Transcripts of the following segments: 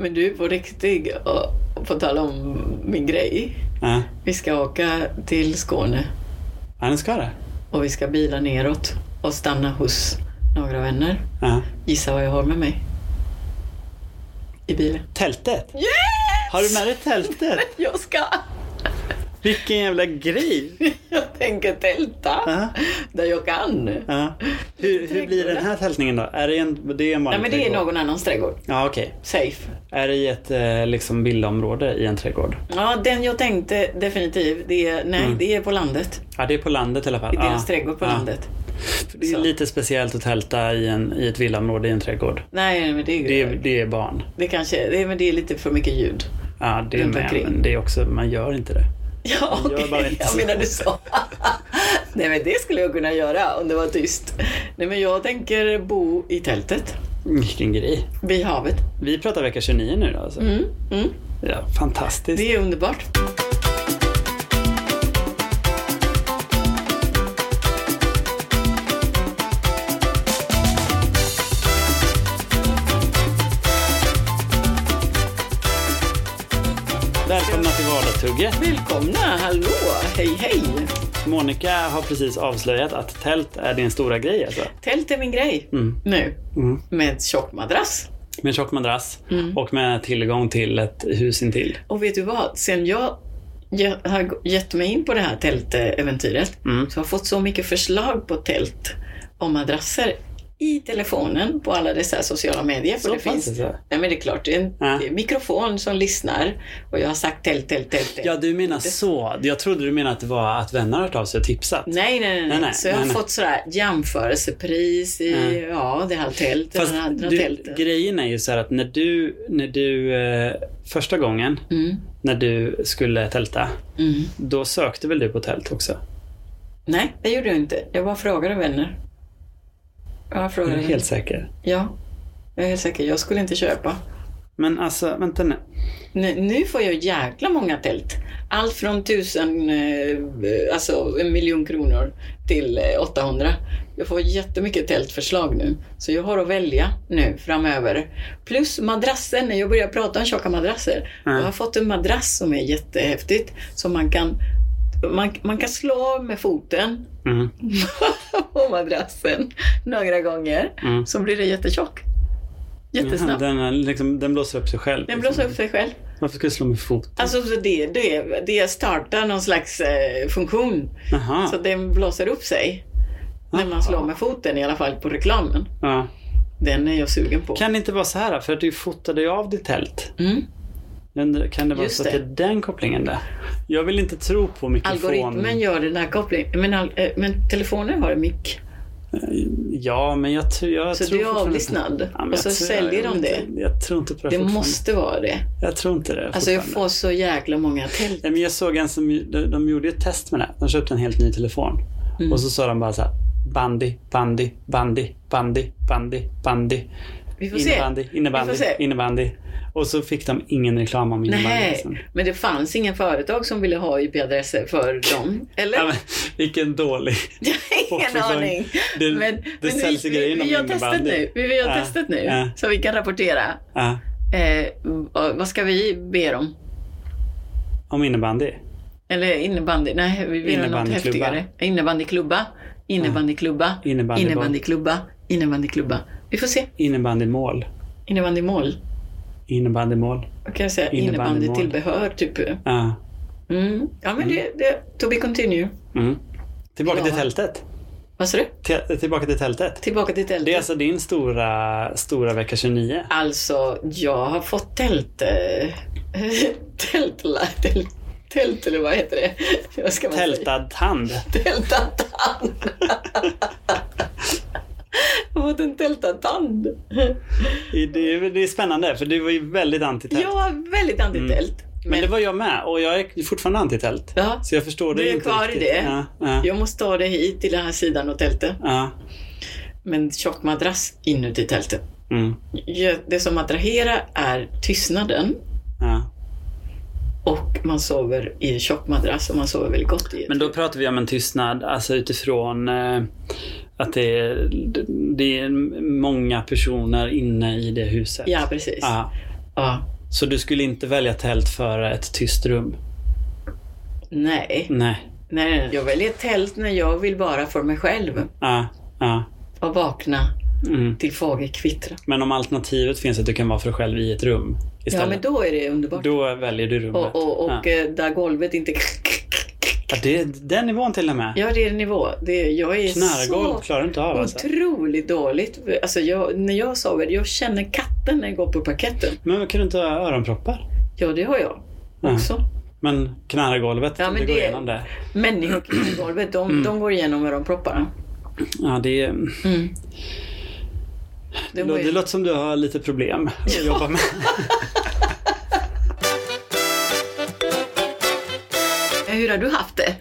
Men du, på riktigt, och på tala om min grej. Ja. Vi ska åka till Skåne Ja, ni ska det? och vi ska bila neråt och stanna hos några vänner. Ja. Gissa vad jag har med mig? I bilen. Tältet? Yes! Har du med dig tältet? Jag ska! Vilken jävla grej! Jag tänker tälta Ja. där jag kan. Ja. Hur, hur blir den här tältningen då? Är det en, det är en Nej vanlig men det är någon annans trädgård. Ja, okej. Safe. Är det i ett eh, liksom villaområde i en trädgård? Ja, den jag tänkte definitivt, det är, nej, Mm. det är på landet. Ja, det är på landet i alla fall. I deras ja. trädgård på ja. landet. Det är Så. lite speciellt att tälta i, en, i ett villaområde i en trädgård. Nej, men det är, Det det, är, det barn. kanske, det men det är lite för mycket ljud. Ja, det är med. Men det är också, man gör inte det. Ja, Jag okej. inte Jag menar du så. Nej, men det skulle jag kunna göra om det var tyst. Nej, men jag tänker bo i tältet Vilken grej. vid havet. Vi pratar vecka 29 nu då alltså. Mm, mm. Ja, fantastiskt. Det är underbart. Vardagstugget. Välkomna, hallå, hej hej. Monica har precis avslöjat att tält är din stora grej alltså. Tält är min grej Mm. nu. Mm. Med tjock madrass. Med tjock madrass Mm. och med tillgång till ett hus intill. Och vet du vad? Sen jag har gett mig in på det här tältäventyret Mm. så har jag fått så mycket förslag på tält och madrasser i telefonen på alla dessa sociala medier. För Så det finns, alltså? nej men det är klart, det är en Ja. det är mikrofon som lyssnar och jag har sagt tält, tält, tält. tält. Ja, du menar så. Jag trodde du menade att det var att vänner har hört av sig och tipsat. Nej, nej, nej, nej. Nej, nej, Så jag har fått sådär jämförelsepris i, Ja. ja, det här tältet, Fast den andra du, tältet. grejen är ju så här att när du, när du eh, första gången Mm, när du skulle tälta, mm. då sökte väl du på tält också? Nej, det gjorde jag inte. Jag bara frågade vänner. Jag Är frågade du helt säker? Ja, jag är helt säker. Jag skulle inte köpa. Men alltså, vänta nu. Nu, nu får jag jäkla många tält. Allt från tusen, eh, alltså en miljon kronor till eh, 800. Jag får jättemycket tältförslag nu. Så jag har att välja nu framöver. Plus madrassen, när jag börjar prata om tjocka madrasser. Mm. Jag har fått en madrass som är jättehäftigt. Som man kan, man, man kan slå med foten Mm. på madrassen några gånger. Mm. Så blir det jättetjock. Jaha, Jättesnabbt. den, är liksom, den blåser upp sig själv. Den liksom. blåser upp sig själv. Varför ska du slå med foten? Alltså så det, det, det startar någon slags eh, funktion. Jaha. Så den blåser upp sig. När man slår med foten i alla fall på reklamen. Ja. Den är jag sugen på. Kan det inte vara så här, för att du fotade av ditt tält. Mm. Men Kan det vara Just så att det. är den kopplingen där? Jag vill inte tro på mikrofon. Algoritmen gör den här kopplingen. Men, all, eh, men telefonen har en mick. Ja, men jag, jag Så tror du är avlyssnad. Ja, och så säljer de det. inte- Jag tror inte på det, Det måste vara det. Jag tror inte det Alltså jag får så jäkla många tält. Nej, men jag såg en som, de, de gjorde ett test med det. De köpte en helt ny telefon. Mm. Och så sa de bara så här. Bandy, bandy, bandy, bandy, bandy, bandy. Vi får se. Innebandy, innebandy, Vi får se. innebandy. Och så fick de ingen reklam om innebandy. Nej, liksom. men det fanns ingen företag som ville ha IP-adresser för dem. Eller? Ja, men, vilken dålig. Ingen aning. Det- men, det men säljs vi, ju grejer inom vi har testat innebandy. nu. Vi, vi har testat nu. Så vi kan rapportera. Ja, Eh, vad ska vi be om? om innebandy. Eller innebandy? Nej, vi vill ha något Innebandyklubba. häftigare. Innebandyklubba. Innebandyklubba. Innebandyboll. Innebandyklubba. Innebandyklubba. Vi får se. Innebandymål. Innebandymål. Innebandymål. Vad kan jag säga? Innebandytillbehör, typ. Ja. Mm. Ja, men det, det... To be continue. Mm. Tillbaka Ja. till tältet. Vad sa du? Till, tillbaka till tältet. Tillbaka till tältet. Det är alltså din stora, stora vecka 29. Alltså, jag har fått tält... Tält, tält, tält, eller vad heter det? Vad ska man säga? Tältad tand. Tältad tand. Jag har fått en tältad tand. Det är, det är spännande för du var ju väldigt anti-tält. Jag är väldigt antitält. Men det var jag med och jag är fortfarande anti-tält. Ja, Så jag förstår det Du är inte kvar i riktigt. det. Ja, ja, jag måste ta det hit till den här sidan och tältet. ja. Men tjock madrass inuti tältet. Mm, Det som attraherar är tystnaden ja. och man sover i en tjock madrass och man sover väldigt gott i ett. Men då pratar vi om en tystnad, alltså utifrån eh, att det är, det är många personer inne i det huset. Ja, precis. Ja. Ja. Så du skulle inte välja tält för ett tyst rum? Nej. Nej. Nej. Jag väljer tält när jag vill vara för mig själv. Ja, ja. Och vakna Mm. till fågelkvittra. Men om alternativet finns att du kan vara för dig själv i ett rum Ja, istället? men då är det underbart. Då väljer du rummet. Och, och, och ja. eh, där golvet inte... Ja, det är den nivån till och med. Ja, det är nivå. Det, jag är Knarrgolv så klarar inte av alltså. otroligt dåligt. Alltså jag, när jag sover, jag känner katten när jag går på parketten. Men kan du inte ha öronproppar? Ja, det har jag Ja. också. Men knarrgolvet, Ja, men det går det- igenom det. Människor på golvet, de, Mm. de går igenom öronpropparna. Ja, det, är, Mm. det, De lå- går det låter som du har lite problem att jobba med. Hur har du haft det?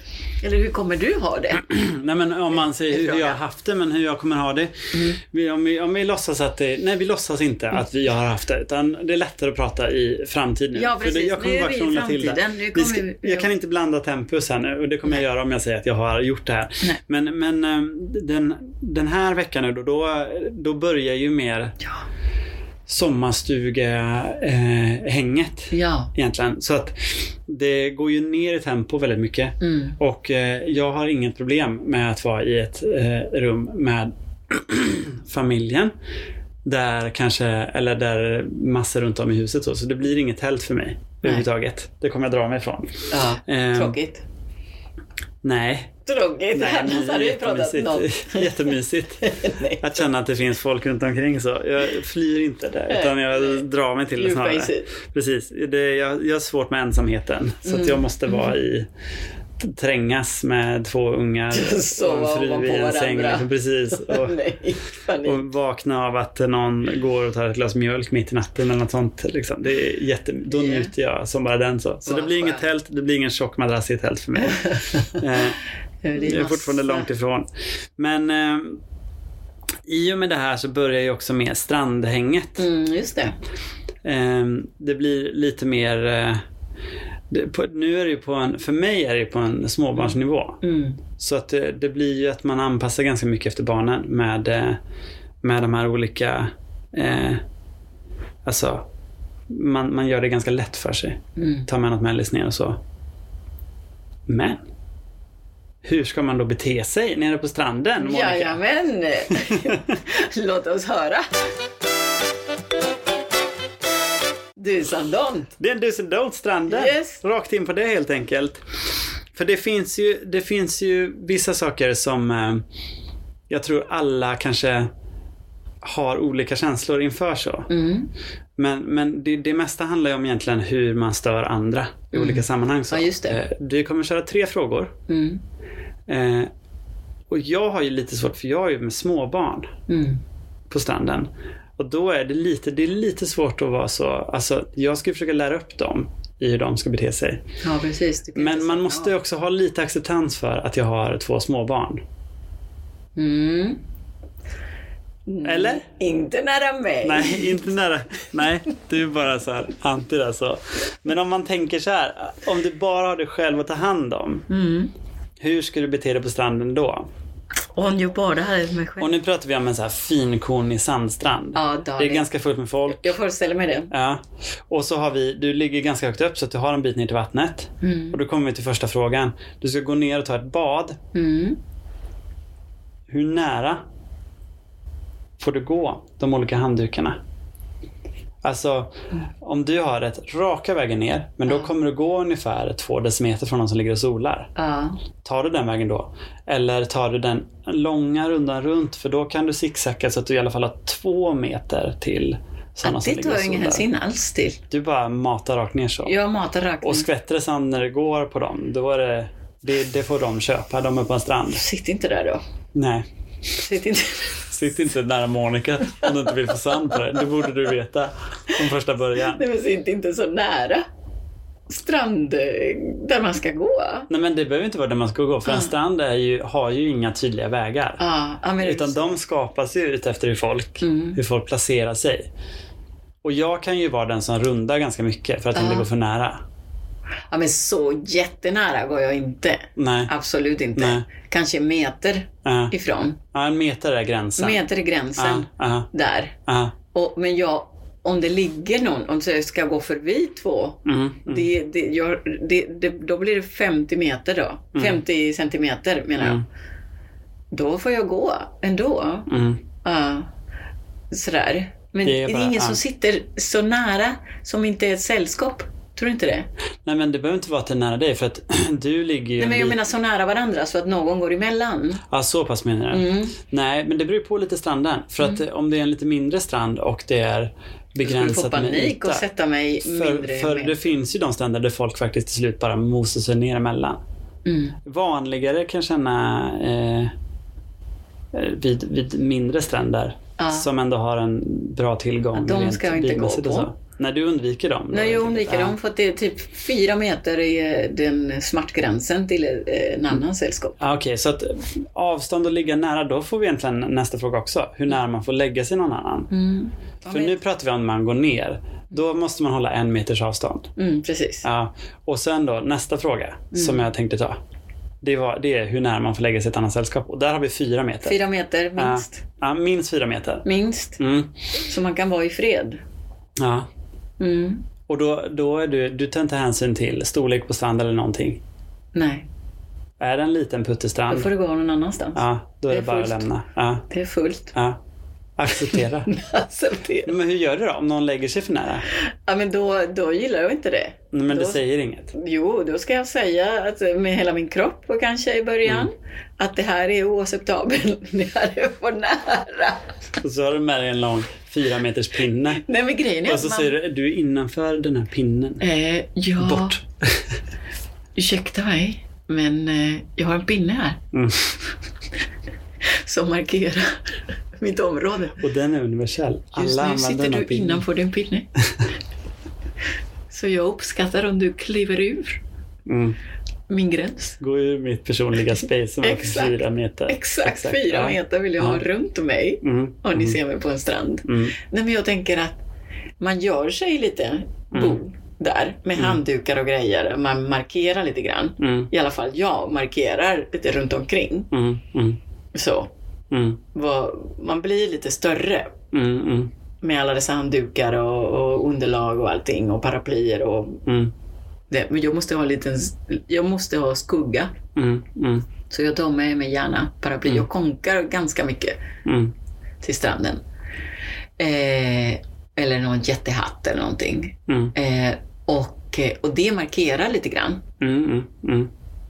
Eller hur kommer du ha det? Nej men om man säger hur jag har haft det, men hur jag kommer ha det. Mm. Vi, om, vi, om vi låtsas att det, nej vi låtsas inte att vi har haft det, utan det är lättare att prata i framtiden. Ja, För det, precis. jag kommer Nu är bara vi i framtiden. Nu kommer ska, vi- jag kan inte blanda tempus här nu och det kommer jag göra om jag säger att jag har gjort det här. Nej. Men, men eh, den, den här veckan nu då, då, då börjar ju mer Ja. Sommarstuga-hänget Ja. egentligen. Så att det går ju ner i tempo väldigt mycket. Mm. Och eh, jag har inget problem med att vara i ett eh, rum med familjen. Där kanske, eller där massor runt om i huset så. Så det blir inget tält för mig överhuvudtaget. Det kommer jag dra mig ifrån. ja. Eh, Tråkigt. Nej. Tråkigt. Nej, Annars hade vi pratat något. jättemysigt. Att känna att det finns folk runt omkring så. Jag flyr inte där utan jag drar mig till det snarare. Precis. Det, jag, jag har svårt med ensamheten. Så Mm. jag måste vara i trängas med två ungar Sova och en fru i en säng. Liksom, precis. Och, Nej, och vakna av att någon går och tar ett glas mjölk mitt i natten eller något sånt. Liksom. Det är jätte, då njuter jag som bara den. Så, så det blir inget tält, det blir ingen tjock madrass i ett tält för mig. eh, Det jag är fortfarande långt ifrån. Men eh, i och med det här så börjar ju också med strandhänget. Mm, just det. Eh, det blir lite mer... Eh, på, nu är det ju på en, för mig är det på en småbarnsnivå. Mm. Så att det, det blir ju att man anpassar ganska mycket efter barnen med, eh, med de här olika... Eh, alltså, man, man gör det ganska lätt för sig. Mm. tar med något mellis ner och så. Men hur ska man då bete sig nere på stranden, Monica? Jajamän! Låt oss höra. Du Sandont. Det är en do's and don'ts stranden. Yes. Rakt in på det helt enkelt. För det finns ju, det finns ju vissa saker som eh, jag tror alla kanske har olika känslor inför så. Mm. Men, men det, det mesta handlar ju om egentligen hur man stör andra i olika sammanhang. Så. Mm. Ja, just det. Eh, Du kommer köra tre frågor. Mm. Eh, och jag har ju lite svårt, för jag är ju med småbarn Mm. på stranden. Och då är det lite, det är lite svårt att vara så, alltså jag ska försöka lära upp dem i hur de ska bete sig. Ja, precis. Men man måste också ha lite acceptans för att jag har två småbarn. ja. Mm. Eller? Inte nära mig. Nej, inte nära. Nej, du är bara så här anti där så. Men om man tänker så här, om du bara har dig själv att ta hand om. Mm. Hur ska du bete dig på stranden då? Om jag bara hade mig själv. Och nu pratar vi om en så här finkornig sandstrand. Ja, det är ganska fullt med folk. Jag föreställer mig det. Ja. Och så har vi, du ligger ganska högt upp så att du har en bit ner till vattnet. Mm. Och då kommer vi till första frågan. Du ska gå ner och ta ett bad. Mm. Hur nära får du gå de olika handdukarna? Alltså, om du har ett raka vägen ner, men då kommer du gå ungefär två decimeter från någon som ligger och solar. Tar du den vägen då? Eller tar du den långa rundan runt? För då kan du zigzacka så att du i alla fall har två meter till sådana Ja, som det ligger tar och jag ingen solar. hänsyn alls till. Du bara matar rakt ner så. Jag matar rakt Och ner. skvätter det sand när det går på dem, då är det, det, det får de köpa. De är på en strand. Sitt inte där då. Nej, Sitt inte... sitt inte nära Monica om du inte vill få sand på dig. Det borde du veta från första början. Nej, men sitt inte så nära strand eh, där man ska gå. Nej men det behöver inte vara där man ska gå, för en Ah. strand är ju, har ju inga tydliga vägar. Ja, men Utan de skapas ju ut efter hur folk, Mm. hur folk placerar sig. Och jag kan ju vara den som rundar ganska mycket för att inte Ah. gå för nära. Ja, men så jättenära går jag inte. Nej. Absolut inte. Nej. Kanske meter Ja. ifrån. Ja, en meter är gränsen. Meter är gränsen ja, där. Och, men jag om det ligger någon, om jag ska gå förbi två, Mm, mm. det, det, jag, det, det, då blir det 50 meter då. 50 centimeter menar jag. Mm. Då får jag gå ändå. Mm. Ja, sådär. Men Det det är är, bara- ingen ja. som sitter så nära som inte är ett sällskap. Tror du inte det? Nej men det behöver inte vara till nära dig för att du ligger ju... Nej, men en jag menar så nära varandra så att någon går emellan. Ja, så pass menar du? Mm. Nej, men det beror ju på lite stranden. För att eh, om det är en lite mindre strand och det är Jag skulle begränsat med panik yta. och sätta mig För, mindre för med. det finns ju de stränder där folk faktiskt till slut bara mosar sig ner emellan. Mm. Vanligare kan jag känna eh, eh, vid, vid mindre stränder Ja. som ändå har en bra tillgång. Ja, de ska jag inte gå på. Nej, du undviker dem. Nej, jag helt undviker dem för att det är typ fyra meter i eh, den smärtgränsen till eh, en annan sällskap. Ja, Okej, så att avstånd och ligga nära, då får vi egentligen nästa fråga också. Hur nära man får lägga sig någon annan. Mm. För nu pratar vi om när man går ner. Då måste man hålla en meters avstånd. Mm, precis. Ja. Och sen då, nästa fråga som jag tänkte ta. Det, var, det är hur nära man får lägga sig ett annat sällskap. Och där har vi fyra meter. Fyra meter minst. Ja, ja, minst fyra meter. Minst. Mm. Så man kan vara i fred. Ja. Mm. Och då, då är du, du tar inte hänsyn till storlek på strand eller någonting. Nej, Är det en liten då puttestrand, får du gå någon annanstans. ja, då är det, Det är bara att fullt. lämna. Ja, Det är fullt. ja. Acceptera. Acceptera. Men hur gör du då om någon lägger sig för nära? Ja, men då, då gillar jag inte det. Nej, Men Då- du säger inget. Jo, då ska jag säga att med hela min kropp och kanske i början Mm. att det här är oacceptabelt. Det här är för nära. Och så har du med dig en lång fyra meters pinne. Nej, men grejen är Och så man... säger du, du är innanför den här pinnen. Eh, ja, Bort. ursäkta mig, men eh, jag har en pinne här Mm. som markerar mitt område. Och den är universell. Alla Just nu sitter du pinnen. innanför din pinne. Så jag uppskattar om du kliver ur Mm. min gräns. Gå ur mitt personliga space som är Exakt. fyra meter. Exakt, fyra ja. meter vill jag ha Ja. runt mig. Mm. Om ni mm. ser mig på en strand. Mm. Nej, men jag tänker att man gör sig lite bo där med handdukar och grejer. Man markerar lite grann. Mm. I alla fall jag markerar lite runt omkring. Mm. Mm. Så. Mm. Vad- Man blir lite större Mm. Mm. med alla dessa handdukar och, och underlag och allting och paraplyer och Mm. det. Men jag måste ha en liten, jag måste ha skugga. Mm. Mm. Så jag tar med mig gärna paraply. Jag konkar ganska mycket till stranden. Eh, eller någon jättehatt eller någonting. Eh, och, och det markerar lite grann.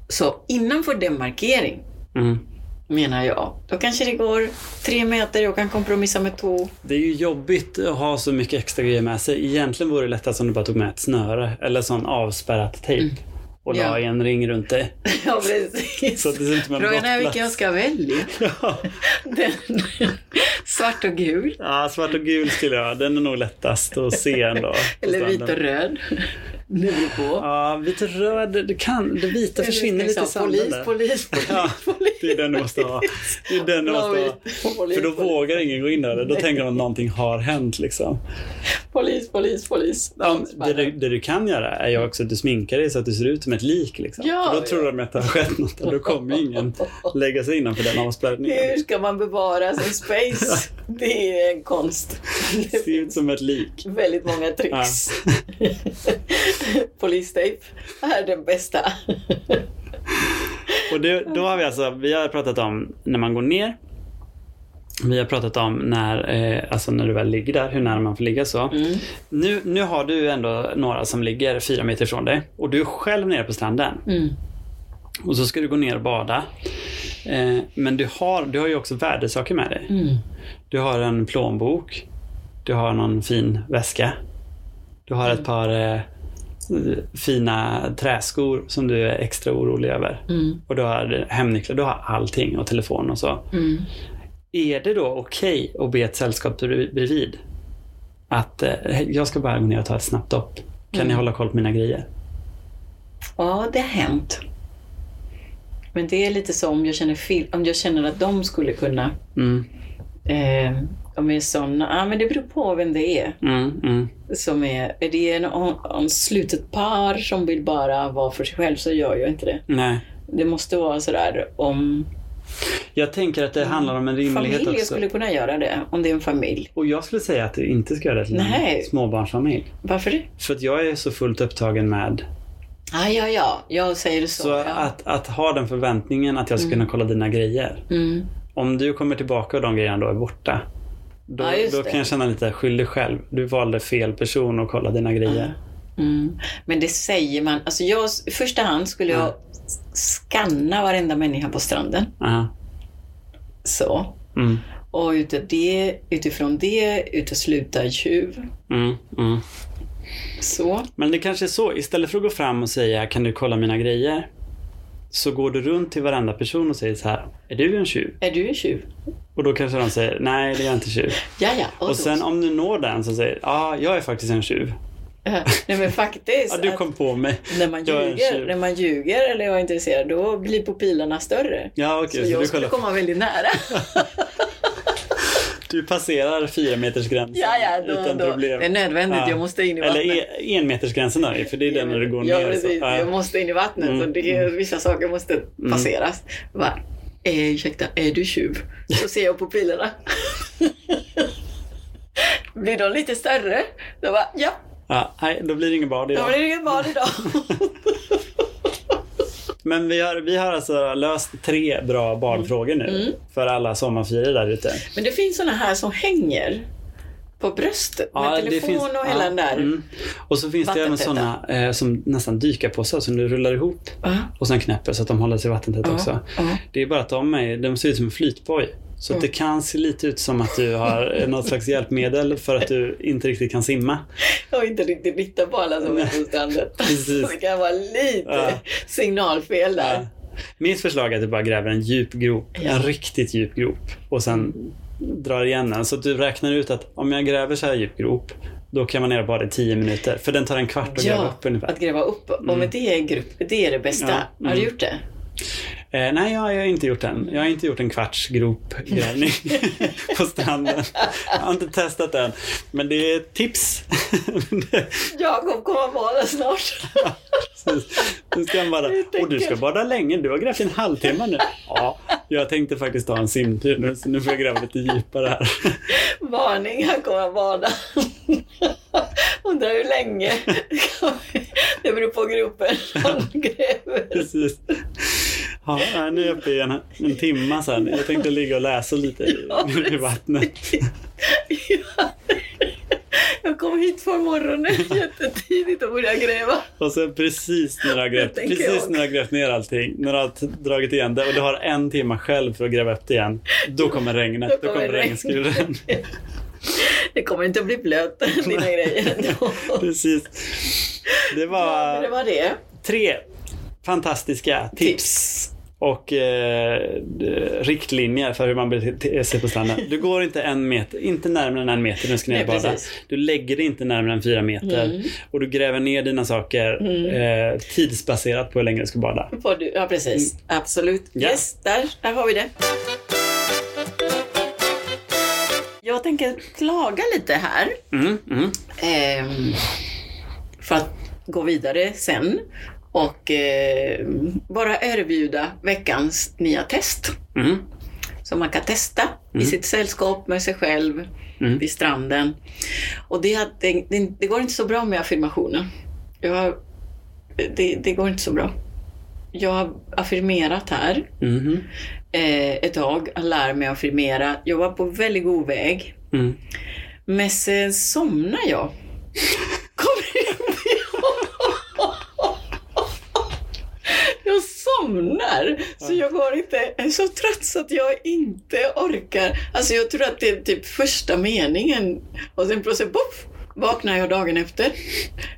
Så innanför den markering Mm. Menar jag, då kanske det går tre meter, jag kan kompromissa med två. Det är ju jobbigt att ha så mycket extra grejer med sig. Egentligen vore det lättast om du bara tog med ett snöre eller sån avspärrat tejp och la Mm. Ja. en ring runt dig. Ja, precis. Så det ser en Frågan är vilken jag ska välja. Ja. Den, svart och gul. ja, svart och gul skulle jag. Den är nog lättast att se ändå. Eller vit och röd. Beror på. Ja, och röd, det kan. Det vita försvinner lite i sanden. Polis, där. polis, polis, Ja, polis. det är den du måste ha. Det är den du måste ha. För då vågar ingen gå in där. Då tänker de att någonting har hänt liksom. Polis, polis, polis. Ja, det, du, det du kan göra är ju också att du sminkar dig så att du ser ut som ett lik. Liksom. Ja, För då tror ja. de att det har skett något och då kommer ingen lägga sig innanför den avspärrningen. Hur ska man bevara sin space? Det är en konst. Det Ser ut som ett lik. Väldigt många tricks. Polistejp är den bästa. Och det, då har vi alltså, vi har pratat om när man går ner. Vi har pratat om när, eh, alltså när du väl ligger där, hur nära man får ligga så. Mm. Nu, nu har du ändå några som ligger fyra meter ifrån dig och du är själv nere på stranden. Mm. Och så ska du gå ner och bada. Eh, men du har, du har ju också värdesaker med dig. Mm. Du har en plånbok. Du har någon fin väska. Du har ett par eh, fina träskor som du är extra orolig över. Mm. Och du har hemnycklar, du har allting och telefon och så. Mm. Är det då okej att be ett sällskap bredvid- att eh, jag ska bara gå ner och ta ett snabbt dopp. Kan ni Mm. hålla koll på mina grejer? Ja, det har hänt. Men det är lite så om jag känner, om jag känner att de skulle kunna Mm, Eh, de är såna, ja men det beror på vem det är. mm, mm, Som är, är det en on, slutet par som vill bara vara för sig själv så gör jag inte det. nej. Det måste vara sådär om Jag tänker att det handlar om en rimlighet Familjer också. skulle kunna göra det, om det är en familj. Och jag skulle säga att du inte ska göra det till Nej. en småbarnsfamilj. Varför det? För att jag är så fullt upptagen med Ah, ja, ja, jag säger så. Så ja. att, att ha den förväntningen att jag ska kunna kolla dina grejer. Mm. Om du kommer tillbaka och de grejerna då är borta. Då, Ja, då kan jag känna lite skyldig själv. Du valde fel person att kolla dina grejer. Mm. Men det säger man. Alltså jag, I första hand skulle jag skanna varenda människa på stranden. Så. Mm. Och utav det, utifrån det utesluta tjuv. Mm. Mm. Så. Men det kanske är så. Istället för att gå fram och säga kan du kolla mina grejer? Så går du runt till varenda person och säger så här. Är du en tjuv? Är du en tjuv? Och då kanske de säger nej, det är jag inte tjuv. Ja, ja. Och då- sen om du når den så säger ja, jag är faktiskt en tjuv. Nej men faktiskt. Ja, du kom på mig. när, man ljuger, när man ljuger eller jag är intresserad, då blir pupilerna större. Ja, okej. så så jag du, skulle kollar, komma väldigt nära. du passerar fyra meters gränsen ja, ja, då, utan då. problem. Det är nödvändigt. Ja. Jag måste in i Eller vattnet. e- enmetersgränsen då, för det är den när du går ja, ner. så. Ja. Jag måste in i vattnet. Mm, Så det är, vissa saker måste passeras. Jag Bara, eh, ursäkta, är du tjuv? Så ser jag pupilerna. Blir de lite större? Då bara, ja, Ja, nej, då blir det ingen bad då idag. blir det inget bad idag. Men vi har, vi har alltså löst tre bra badfrågor nu Mm. för alla sommarfirare där ute. Men det finns såna här som hänger på bröstet med telefon och hela den där. mm. Och så finns det även sådana eh, som nästan dykarpåsar som du rullar ihop Ja, och sen knäpper så att de håller sig vattentätt ja, också. ja. Det är bara att de, är, de ser ut som en flytboj. Så att det kan se lite ut som att du har något slags hjälpmedel för att du inte riktigt kan simma. Och inte riktigt lita på alla som är på stranden. Det kan vara lite Ja. signalfel där. Ja. Mitt förslag är att du bara gräver en djup grop, Ja. en riktigt djup grop och sen drar igen den. Så du räknar ut att om jag gräver så här djup grop, då kan man ner bara i 10 minuter. För den tar en kvart att gräva Ja, upp ungefär. att gräva upp. Och med det är, grupp, det är det bästa. Ja, Har du mm. gjort det? Eh, nej, jag, jag har inte gjort den. Jag har inte gjort en kvarts gropgrävning på stranden. Jag har inte testat den. Men det är ett tips. Jakob kommer bada snart. du ska bara, och du ska bada länge. Du har grävt en halvtimme nu. Ja, jag tänkte faktiskt ta en simtur nu, så nu får jag gräva lite djupare här. Varning, han kommer bada. Undrar hur länge. Det beror på gruppen han gräver. Precis. Ja, nu är jag uppe i en, en timma sen. Jag tänkte ligga och läsa lite i, i vattnet. Ja. Jag kom hit på morgonen jättetidigt och började gräva. Och sen precis när du har grävt, precis jag. när du har grävt ner allting, när du har dragit igen det och du har en timme själv för att gräva upp det igen. Då kommer regnet, Då då kommer kommer regnskuren. Det kommer inte att bli blöt, dina grejer ändå. Precis. Det Ja, var det var det. tre fantastiska tips och eh, riktlinjer för hur man beter sig på stranden. Du går inte en meter, inte närmare än en meter när du ska ner Nej, och bada. Du lägger dig inte närmare än fyra meter. Mm. Och du gräver ner dina saker eh, tidsbaserat på hur länge du ska bada. Ja, precis. Absolut. Mm. Ja. Yes, där, där har vi det. Jag tänker klaga lite här. Mm, mm, ehm, för att gå vidare sen. Och eh, bara erbjuda veckans nya test. mm, Som man kan testa i sitt sällskap med sig själv Mm. vid stranden. Och det, det, det, det går inte så bra med affirmationer. Jag, det, går inte så bra. Jag har affirmerat här mhm, eh, ett tag, jag lär mig att affirmera. Jag var på väldigt god väg. mm. Men sen somnar jag. Kommer du Jag somnar! Så jag går inte, jag är så trött så att jag inte orkar. Alltså jag tror att det är typ första meningen och sen plötsligt poff, vaknar jag dagen efter.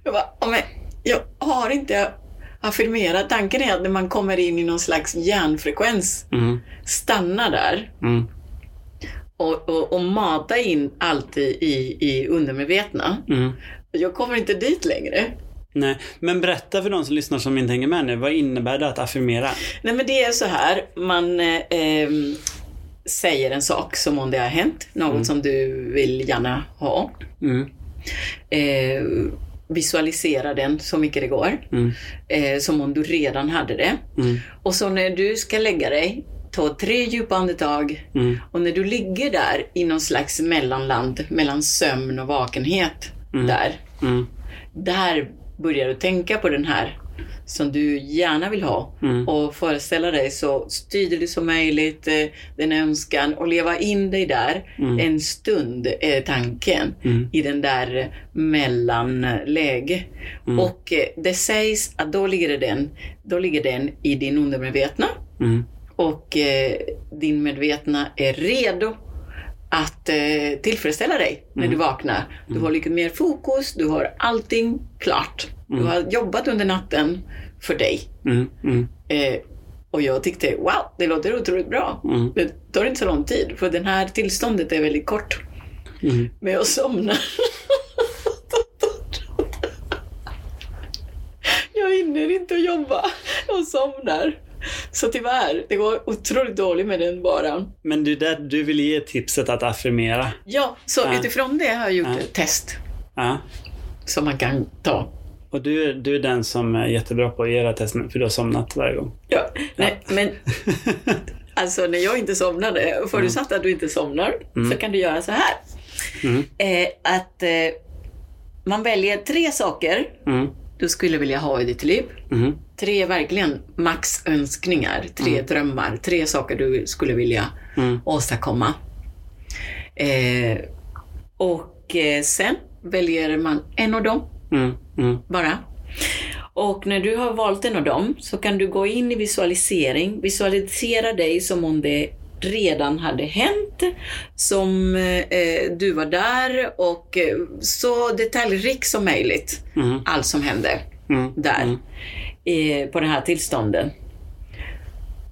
Jag bara, "Ja, men jag har inte affirmerat. Tanken är att när man kommer in i någon slags hjärnfrekvens, Mm, stanna där mm, och, och, och mata in allt i, i, i undermedvetna. mm. Jag kommer inte dit längre. Nej, men berätta för de som lyssnar som inte hänger med nu. Vad innebär det att affirmera? Nej men det är så här, man eh, säger en sak som om det har hänt, något som du vill gärna ha. Mm, Eh, visualisera den så mycket det går, mm, eh, som om du redan hade det. mm, Och så när du ska lägga dig, ta tre djupa andetag. Mm. Och när du ligger där i någon slags mellanland mellan sömn och vakenhet, där, Mm. där börjar du tänka på den här som du gärna vill ha Mm. och föreställa dig så tydligt som möjligt eh, den önskan och leva in dig där en stund är tanken Mm. i den där mellanläge. Och eh, det sägs att då ligger den, då ligger den i din undermedvetna Mm. och eh, din medvetna är redo att eh, tillfredsställa dig när du vaknar. Du har lite mer fokus, du har allting klart. Du har jobbat under natten för dig. Mm. Mm. Eh, och jag tyckte, wow, det låter otroligt bra. Mm. Det tar inte så lång tid, för det här tillståndet är väldigt kort. Mm. Men jag somnar. jag hinner inte att jobba. Jag somnar. Så tyvärr, det går otroligt dåligt med den varan. Men du, där, du vill ge tipset att affirmera. Ja, så Ja. utifrån det har jag gjort Ja. ett test Ja. som man kan ta. Och du, är- du är den som är jättebra på att göra testen, för du har somnat varje gång. Ja, nej, men alltså när jag inte somnade, förutsatt att du inte somnar, så kan du göra så här. Mm. Eh, att eh, man väljer tre saker Mm. du skulle vilja ha i ditt liv. Mm. Tre verkligen maxönskningar, tre drömmar, tre saker du skulle vilja Mm. åstadkomma. Eh, och eh, sen väljer man en av dem Mm. Mm. bara. Och när du har valt en av dem så kan du gå in i visualisering, visualisera dig som om det redan hade hänt, som eh, du var där och eh, så detaljrik som möjligt. Mm. Allt som hände Mm. där Mm. på den här tillstånden.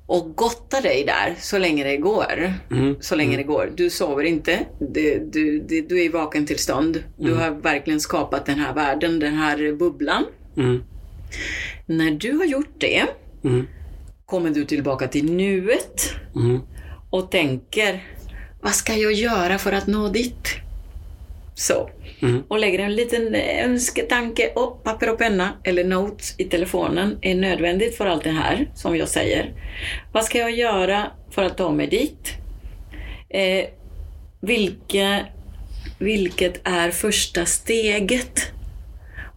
Och gotta dig där så länge det går. Mm. Så länge det går. Du sover inte. Du, du, du, du är i vaken tillstånd. Du har verkligen skapat den här världen, den här bubblan. Mm. När du har gjort det Mm. kommer du tillbaka till nuet Mm. och tänker, vad ska jag göra för att nå dit? Så. Mm. Och lägger en liten önsketanke, och papper och penna eller notes i telefonen är nödvändigt för allt det här som jag säger. Vad ska jag göra för att ta mig dit? Eh, vilka, vilket är första steget?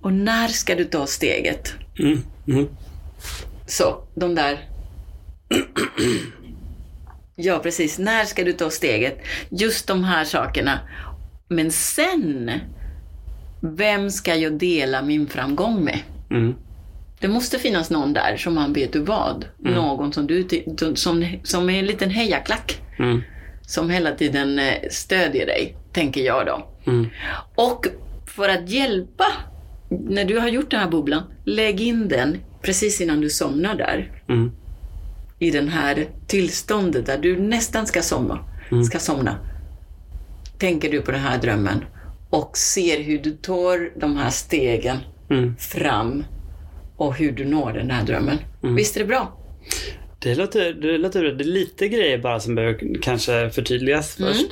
Och när ska du ta steget? Mm. Mm. Så, de där... Ja, precis. När ska du ta steget? Just de här sakerna. Men sen, vem ska jag dela min framgång med? Mm. Det måste finnas någon där som man vet du vad. Någon som, du, som, som är en liten hejaklack. Mm. Som hela tiden eh, stödjer dig, tänker jag då. Mm. Och för att hjälpa, när du har gjort den här bubblan, lägg in den precis innan du somnar där. Mm. I den här tillståndet där du nästan ska somna. Ska somna. Tänker du på den här drömmen och ser hur du tar de här stegen Mm. fram och hur du når den här drömmen. Visst är det bra? Det låter, det låter bra. Det är lite grejer bara som behöver kanske förtydligas Mm. först.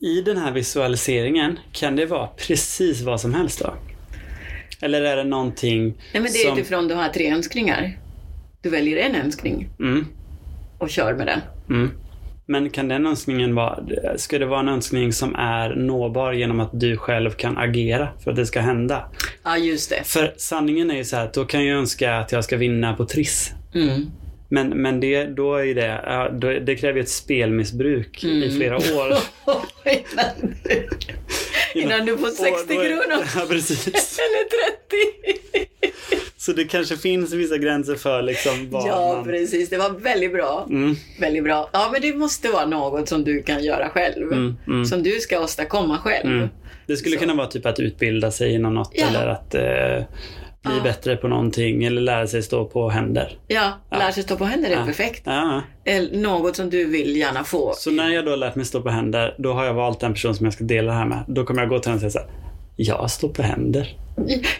I den här visualiseringen, kan det vara precis vad som helst då? Eller är det någonting Nej, men det är som... utifrån du har tre önskningar. Du väljer en önskning Mm, och kör med den. Men kan den önskningen vara, ska det vara en önskning som är nåbar genom att du själv kan agera för att det ska hända? Ja, just det. För sanningen är ju så här då kan jag önska att jag ska vinna på Triss. Mm. Men, men det, då är det, då, det kräver ett spelmissbruk i Mm. flera år. innan, du, innan du får 60 Och då är- kronor. Ja, precis. Eller 30. Så det kanske finns vissa gränser för liksom vad Ja, man... precis. Det var väldigt bra. Mm, Väldigt bra. Ja, men det måste vara något som du kan göra själv. Mm, mm. Som du ska åstadkomma själv. mm. Det skulle Så. kunna vara typ att utbilda sig inom något Ja. eller att eh, bli Ja. bättre på någonting eller lära sig stå på händer. Ja, lära sig stå på händer är Ja. perfekt. Ja. Något som du vill gärna få. Så när jag då har lärt mig stå på händer, då har jag valt den person som jag ska dela det här med. Då kommer jag gå till henne och säga så här, jag står på händer.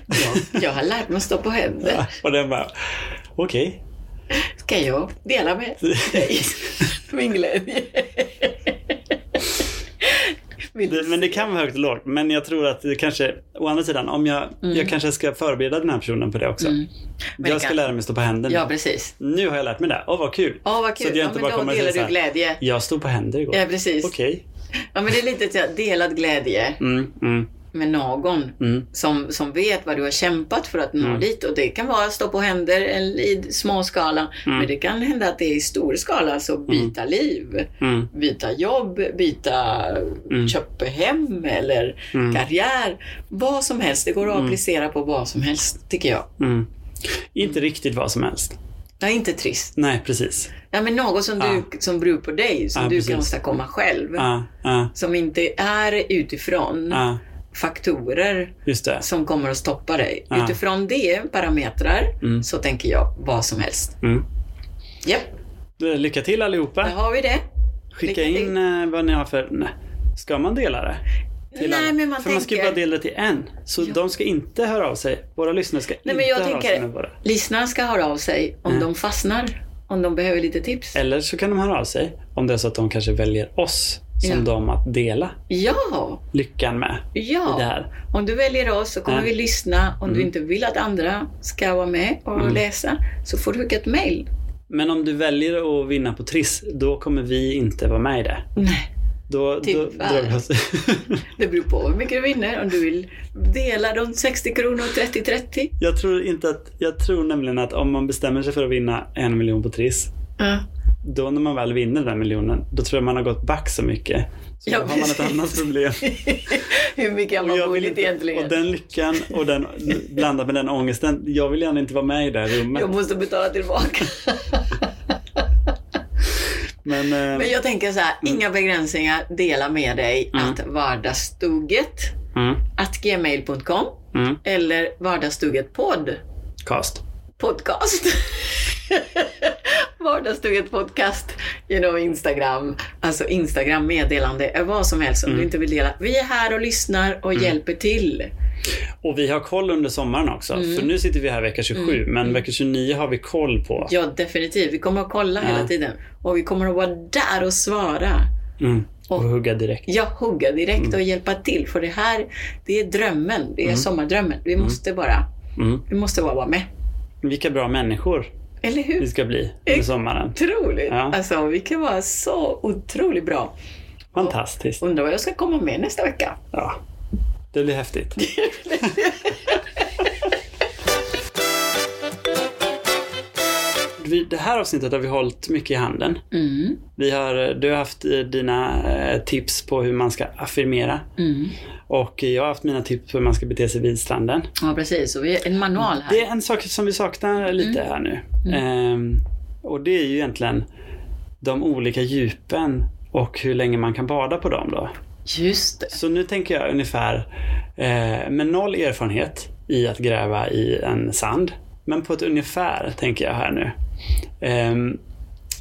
Ja, jag har lärt mig att stå på händer. Och den bara, okej. Ska jag dela med dig min glädje? Det, men det kan vara högt och lågt. Men jag tror att det kanske, å andra sidan, om jag, jag kanske ska förbereda den här personen på det också. Mm. Jag det ska kan- lära mig stå på händer. Ja, precis. Nu har jag lärt mig det. Åh, vad kul. Åh, vad Så kul. att jag Ja, inte bara kommer delar säga du så glädje. Jag stod på händer igår. Ja, precis. Okej. Ja, men det är lite så delad glädje Mm, mm, med någon mm, som, som vet vad du har kämpat för att nå Mm. dit. Och det kan vara att stå på händer i små skala. Mm. Men det kan hända att det är i stor skala, alltså byta liv. mm, byta jobb, byta Mm. köpa hem eller Mm. karriär. Vad som helst. Det går att Mm. applicera på vad som helst, tycker jag. mm. Inte riktigt vad som helst. Är inte trist. Nej, precis. Ja, men något som, du, som beror på dig, som Ja, du precis. kan åstadkomma själv. Ja, ja, Som inte är utifrån ja. Faktorer som kommer att stoppa dig. Ja. Utifrån det, parametrar, Mm. så tänker jag vad som helst. Mm. Japp, Lycka till allihopa. där har vi det. Skicka lycka in eh, vad ni har för... Nej. Ska man dela det? Till Nej, alla? men man för man ska ju tänker- bara dela det till en. Så Ja. de ska inte höra av sig. Våra lyssnare ska Nej, inte höra av sig tänker- med våra. Lyssnarna ska höra av sig om Mm. de fastnar. Om de behöver lite tips. Eller så kan de höra av sig om det är så att de kanske väljer oss som Ja. de att dela Ja, lyckan med i det ja. här. Om du väljer oss så kommer Ja. vi lyssna. Om du Mm. inte vill att andra ska vara med och Mm. läsa så får du skicka ett mail. Men om du väljer att vinna på Triss, då kommer vi inte vara med i det. Nej, Då, då Tyvärr. vi oss. det beror på hur mycket du vinner. Om du vill dela de 60 kronor 30-30. jag tror inte att, jag tror nämligen att om man bestämmer sig för att vinna en miljon på Triss, Ja. Då när man väl vinner den miljonen, då tror jag man har gått back så mycket. Så Ja, då har man ett annat problem. hur mycket har man vunnit egentligen? Och den lyckan och den blandat med den ångesten. Jag vill gärna inte vara med i det här rummet. Jag måste betala tillbaka. Men, eh, Men jag tänker så här, inga begränsningar. Dela med dig Mm. att vardagsstugget mm, att gmail.com mm, eller vardagsstuggetpodd cast. podcast. Vardagsstugget podcast genom Instagram. Alltså Instagram meddelande, vad som helst om Mm. du inte vill dela. Vi är här och lyssnar och hjälper till. Och vi har koll under sommaren också. Mm. För nu sitter vi här vecka 27, men vecka 29 har vi koll på. Ja, definitivt. Vi kommer att kolla Ja. hela tiden. Och vi kommer att vara där och svara. Mm. Och Och- hugga direkt. Ja, hugga direkt och hjälpa till. För det här, det är drömmen. Det är sommardrömmen. Vi måste bara, Mm. vi måste bara vara med. Vilka bra människor Eller hur? vi ska bli under sommaren. Otroligt! Ja. Alltså, vi kan vara så otroligt bra. Fantastiskt. Undrar vad jag ska komma med nästa vecka. Ja. Det blir häftigt. Vi- Det här avsnittet har vi hållit mycket i handen. Mm. Vi har, du har haft eh, dina eh, tips på hur man ska affirmera. Mm. Och jag har haft mina tips på hur man ska bete sig vid stranden. Ja, precis. Och vi är en manual här. Det är en sak som vi saknar lite här nu. Ehm, och det är ju egentligen de olika djupen och hur länge man kan bada på dem då. Just det. Så nu tänker jag ungefär eh, med noll erfarenhet i att gräva i en sand. Men på ett ungefär tänker jag här nu. Ehm,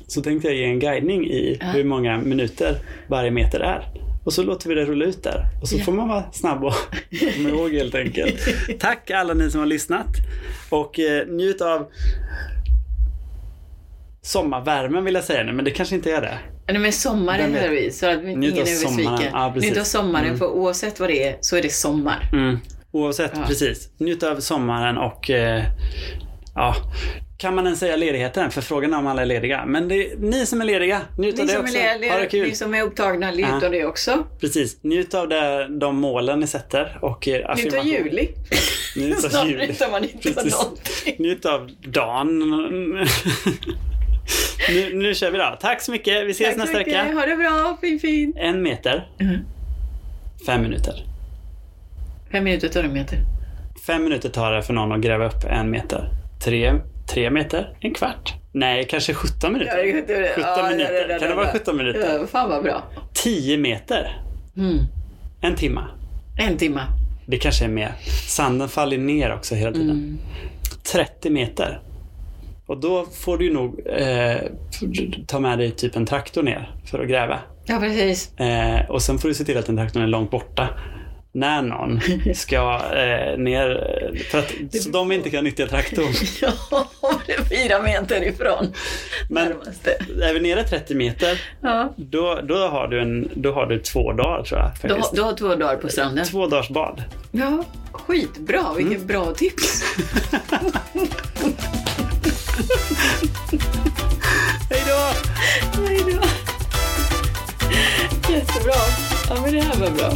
så tänkte jag ge en guidning i hur många minuter varje meter är. Och så låter vi det rulla ut där. Och så Ja. får man vara snabb och komma ihåg helt enkelt. Tack alla ni som har lyssnat. Och eh, njut av sommarvärmen vill jag säga nu, men det kanske inte är det. Nej, men sommaren hör vi, så att ingen är besviken. Ja. Njut av sommaren, Mm. för oavsett vad det är så är det sommar. Mm. Oavsett, Ja. precis. Njut av sommaren och eh, ja, kan man ens säga ledigheten? För frågan är om alla är lediga. Men det, ni som är lediga, njut Ni av det också. är, ha det kul. ni som är upptagna, njut Ja. av det också. Precis, njut av det, de målen ni sätter och er Njut av affirmation. juli. Njut av Snart juli. man inte Precis. någonting. Njut av dagen. nu, nu kör vi då. Tack så mycket. Vi ses Tack nästa mycket. vecka. Ha det bra, fin fin. En meter. Mm. Fem minuter. Fem minuter tar en meter. Fem minuter tar det för någon att gräva upp en meter. Tre, tre meter, en kvart. Nej, kanske 17 minuter. 17 minuter. Kan det vara 17 minuter? Ja, fan vad bra. 10 meter. Mm. En timme. En timme. Det kanske är mer. Sanden faller ner också hela tiden. Mm. 30 meter. Och då får du nog eh, ta med dig typ en traktor ner för att gräva. Ja, precis. Eh, och sen får du se till att den traktorn är långt borta. När någon ska eh, ner, för att så de inte kan nyttja traktorn. Ja, det är fyra meter ifrån. Men närmaste. är vi nere 30 meter, Ja. då, då, har du en, då har du två dagar tror jag. Du, har- du har två dagar på stranden. Två dagars bad. Ja, skitbra. Vilket Mm. bra tips. Hej då! Hej då. Jättebra. Ja, men det här var bra.